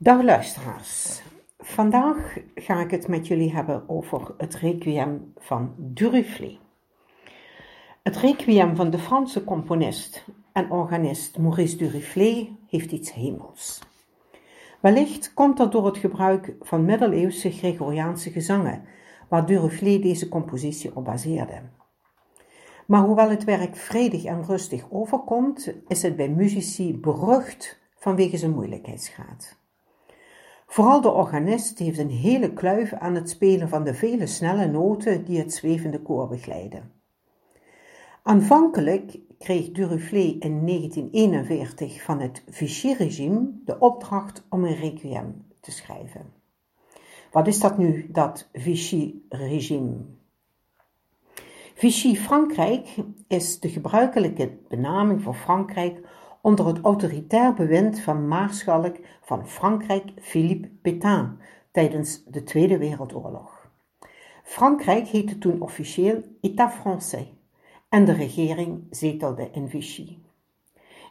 Dag luisteraars. Vandaag ga ik het met jullie hebben over het requiem van Duruflé. Het requiem van de Franse componist en organist Maurice Duruflé heeft iets hemels. Wellicht komt dat door het gebruik van middeleeuwse Gregoriaanse gezangen, waar Duruflé deze compositie op baseerde. Maar hoewel het werk vredig en rustig overkomt, is het bij muzici berucht vanwege zijn moeilijkheidsgraad. Vooral de organist heeft een hele kluif aan het spelen van de vele snelle noten die het zwevende koor begeleiden. Aanvankelijk kreeg Duruflé in 1941 van het Vichy-regime de opdracht om een requiem te schrijven. Wat is dat nu, dat Vichy-regime? Vichy-Frankrijk is de gebruikelijke benaming voor Frankrijk onder het autoritair bewind van maarschalk van Frankrijk Philippe Pétain tijdens de Tweede Wereldoorlog. Frankrijk heette toen officieel État Français en de regering zetelde in Vichy.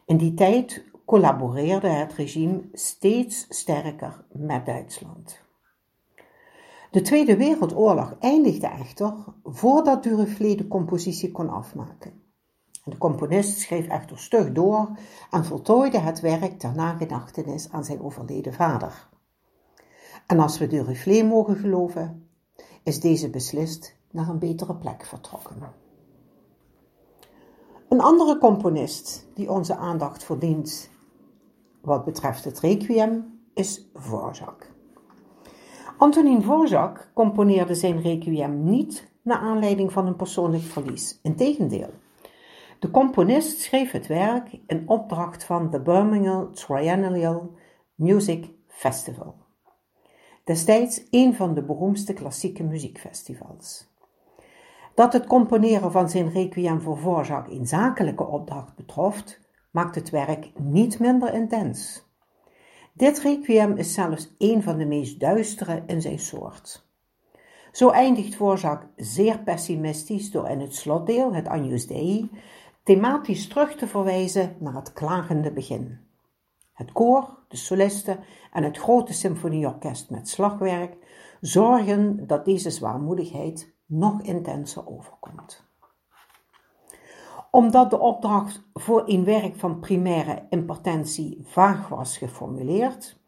In die tijd collaboreerde het regime steeds sterker met Duitsland. De Tweede Wereldoorlog eindigde echter voordat Duruflé de compositie kon afmaken. De componist schreef echter stug door en voltooide het werk ter nagedachtenis aan zijn overleden vader. En als we Duruflé mogen geloven, is deze beslist naar een betere plek vertrokken. Een andere componist die onze aandacht verdient wat betreft het requiem is Dvorak. Antonin Dvorak componeerde zijn requiem niet naar aanleiding van een persoonlijk verlies. Integendeel, de componist schreef het werk in opdracht van de Birmingham Triennial Music Festival, destijds een van de beroemdste klassieke muziekfestivals. Dat het componeren van zijn requiem voor Dvorak in zakelijke opdracht betrof, maakt het werk niet minder intens. Dit requiem is zelfs een van de meest duistere in zijn soort. Zo eindigt Dvorak zeer pessimistisch door in het slotdeel, het Agnus Dei, thematisch terug te verwijzen naar het klagende begin. Het koor, de solisten en het grote symfonieorkest met slagwerk zorgen dat deze zwaarmoedigheid nog intenser overkomt. Omdat de opdracht voor een werk van primaire importantie vaag was geformuleerd,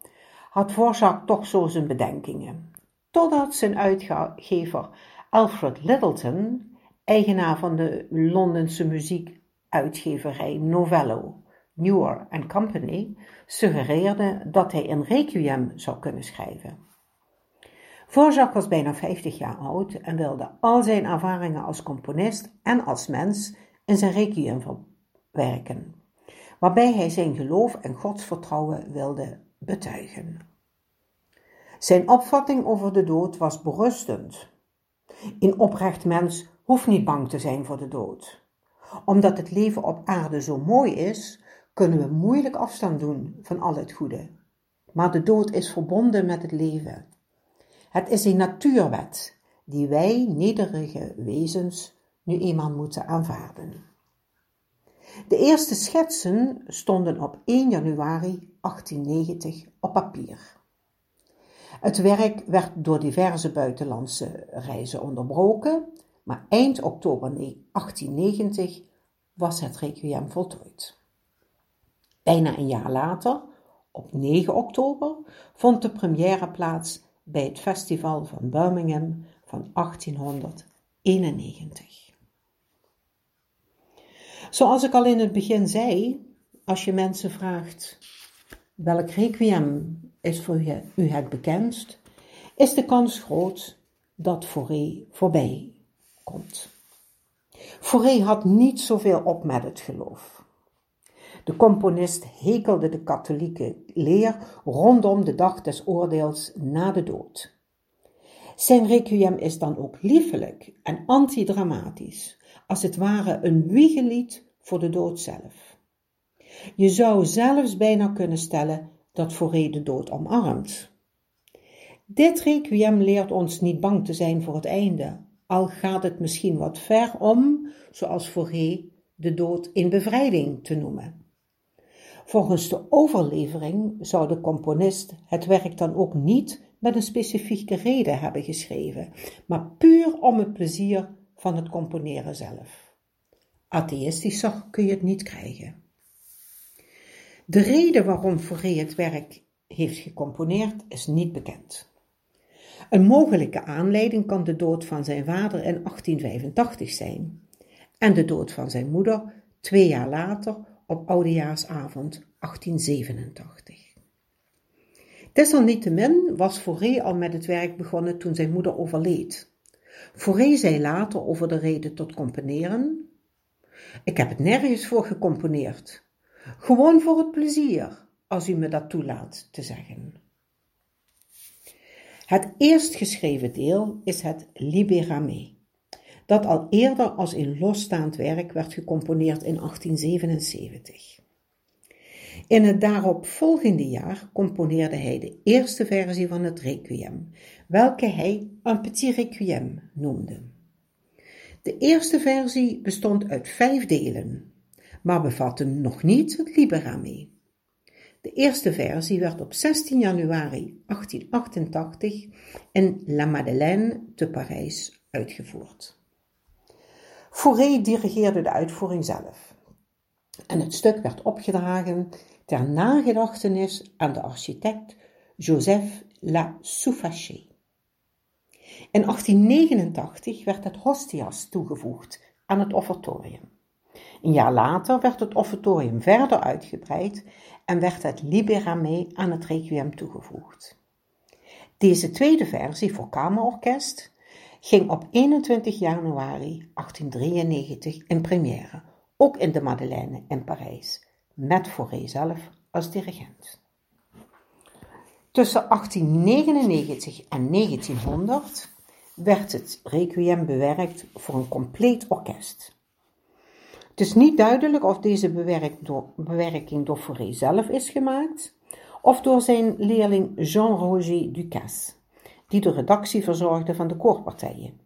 had Dvorak toch zo zijn bedenkingen, totdat zijn uitgever Alfred Littleton, eigenaar van de Londense muziekuitgeverij Novello, Newer Company, suggereerde dat hij een requiem zou kunnen schrijven. Dvorak was bijna 50 jaar oud en wilde al zijn ervaringen als componist en als mens in zijn requiem verwerken, waarbij hij zijn geloof en godsvertrouwen wilde betuigen. Zijn opvatting over de dood was berustend. Een oprecht mens hoeft niet bang te zijn voor de dood. Omdat het leven op aarde zo mooi is, kunnen we moeilijk afstand doen van al het goede. Maar de dood is verbonden met het leven. Het is een natuurwet die wij nederige wezens nu eenmaal moeten aanvaarden. De eerste schetsen stonden op 1 januari 1890 op papier. Het werk werd door diverse buitenlandse reizen onderbroken, maar eind oktober 1890 was het requiem voltooid. Bijna een jaar later, op 9 oktober, vond de première plaats bij het festival van Birmingham van 1891. Zoals ik al in het begin zei, als je mensen vraagt welk requiem is voor u het bekendst, is de kans groot dat Fauré voorbij komt. Fauré had niet zoveel op met het geloof. De componist hekelde de katholieke leer rondom de dag des oordeels na de dood. Zijn requiem is dan ook liefelijk en antidramatisch, als het ware een wiegelied voor de dood zelf. Je zou zelfs bijna kunnen stellen dat Fauré de dood omarmt. Dit requiem leert ons niet bang te zijn voor het einde, al gaat het misschien wat ver om, zoals Fauré, de dood in bevrijding te noemen. Volgens de overlevering zou de componist het werk dan ook niet met een specifieke reden hebben geschreven, maar puur om het plezier van het componeren zelf. Atheïstischer kun je het niet krijgen. De reden waarom Fauré het werk heeft gecomponeerd is niet bekend. Een mogelijke aanleiding kan de dood van zijn vader in 1885 zijn en de dood van zijn moeder twee jaar later op oudejaarsavond 1887. Desalniettemin was Fauré al met het werk begonnen toen zijn moeder overleed. Fauré zei later over de reden tot componeren: Ik heb het nergens voor gecomponeerd. Gewoon voor het plezier, als u me dat toelaat te zeggen. Het eerst geschreven deel is het Libérame, dat al eerder als een losstaand werk werd gecomponeerd in 1877. In het daarop volgende jaar componeerde hij de eerste versie van het Requiem, welke hij een Petit Requiem noemde. De eerste versie bestond uit vijf delen, maar bevatte nog niet het Libérame. De eerste versie werd op 16 januari 1888 in La Madeleine te Parijs uitgevoerd. Fauré dirigeerde de uitvoering zelf en het stuk werd opgedragen ter nagedachtenis aan de architect Joseph La Souffaché. In 1889 werd het Hostias toegevoegd aan het offertorium. Een jaar later werd het offertorium verder uitgebreid en werd het Libérame aan het Requiem toegevoegd. Deze tweede versie voor kamerorkest ging op 21 januari 1893 in première, ook in de Madeleine in Parijs, met Fauré zelf als dirigent. Tussen 1899 en 1900 werd het requiem bewerkt voor een compleet orkest. Het is niet duidelijk of deze bewerking door Fauré zelf is gemaakt of door zijn leerling Jean-Roger Ducasse, die de redactie verzorgde van de koorpartijen.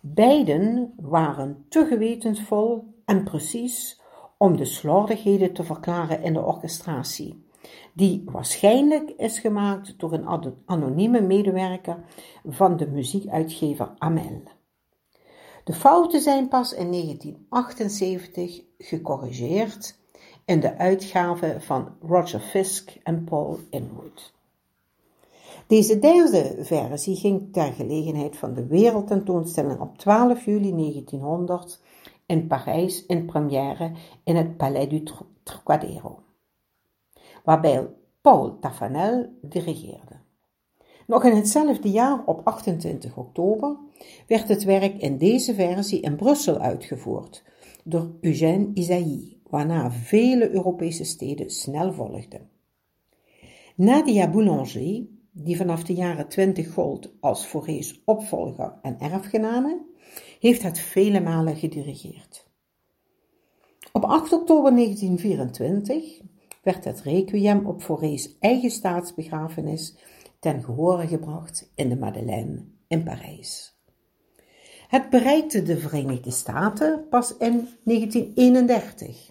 Beiden waren te gewetensvol en precies om de slordigheden te verklaren in de orchestratie, die waarschijnlijk is gemaakt door een anonieme medewerker van de muziekuitgever Amel. De fouten zijn pas in 1978 gecorrigeerd in de uitgave van Roger Fisk en Paul Inwood. Deze derde versie ging ter gelegenheid van de wereldtentoonstelling op 12 juli 1900 in Parijs in première in het Palais du Trocadero, waarbij Paul Tafanel dirigeerde. Nog in hetzelfde jaar, op 28 oktober, werd het werk in deze versie in Brussel uitgevoerd door Eugène Isaïe, waarna vele Europese steden snel volgden. Nadia Boulanger, die vanaf de jaren 20 gold als Fauré's opvolger en erfgename, heeft het vele malen gedirigeerd. Op 8 oktober 1924 werd het requiem op Fauré's eigen staatsbegrafenis ten gehore gebracht in de Madeleine in Parijs. Het bereikte de Verenigde Staten pas in 1931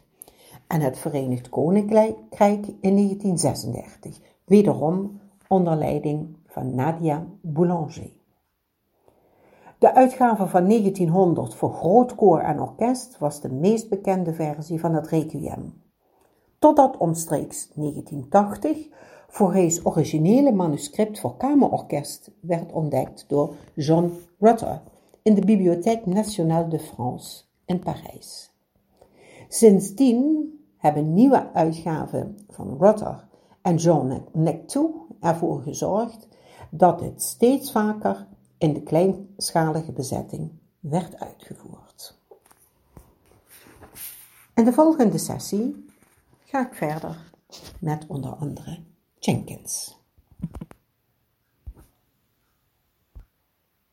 en het Verenigd Koninkrijk in 1936, wederom onder leiding van Nadia Boulanger. De uitgave van 1900 voor groot koor en orkest was de meest bekende versie van het requiem. Totdat omstreeks 1980 Fauré's originele manuscript voor kamerorkest werd ontdekt door John Rutter in de Bibliothèque Nationale de France in Parijs. Sindsdien hebben nieuwe uitgaven van Rutter en John Nectou ervoor gezorgd dat het steeds vaker in de kleinschalige bezetting werd uitgevoerd. In de volgende sessie ga ik verder met onder andere Jenkins.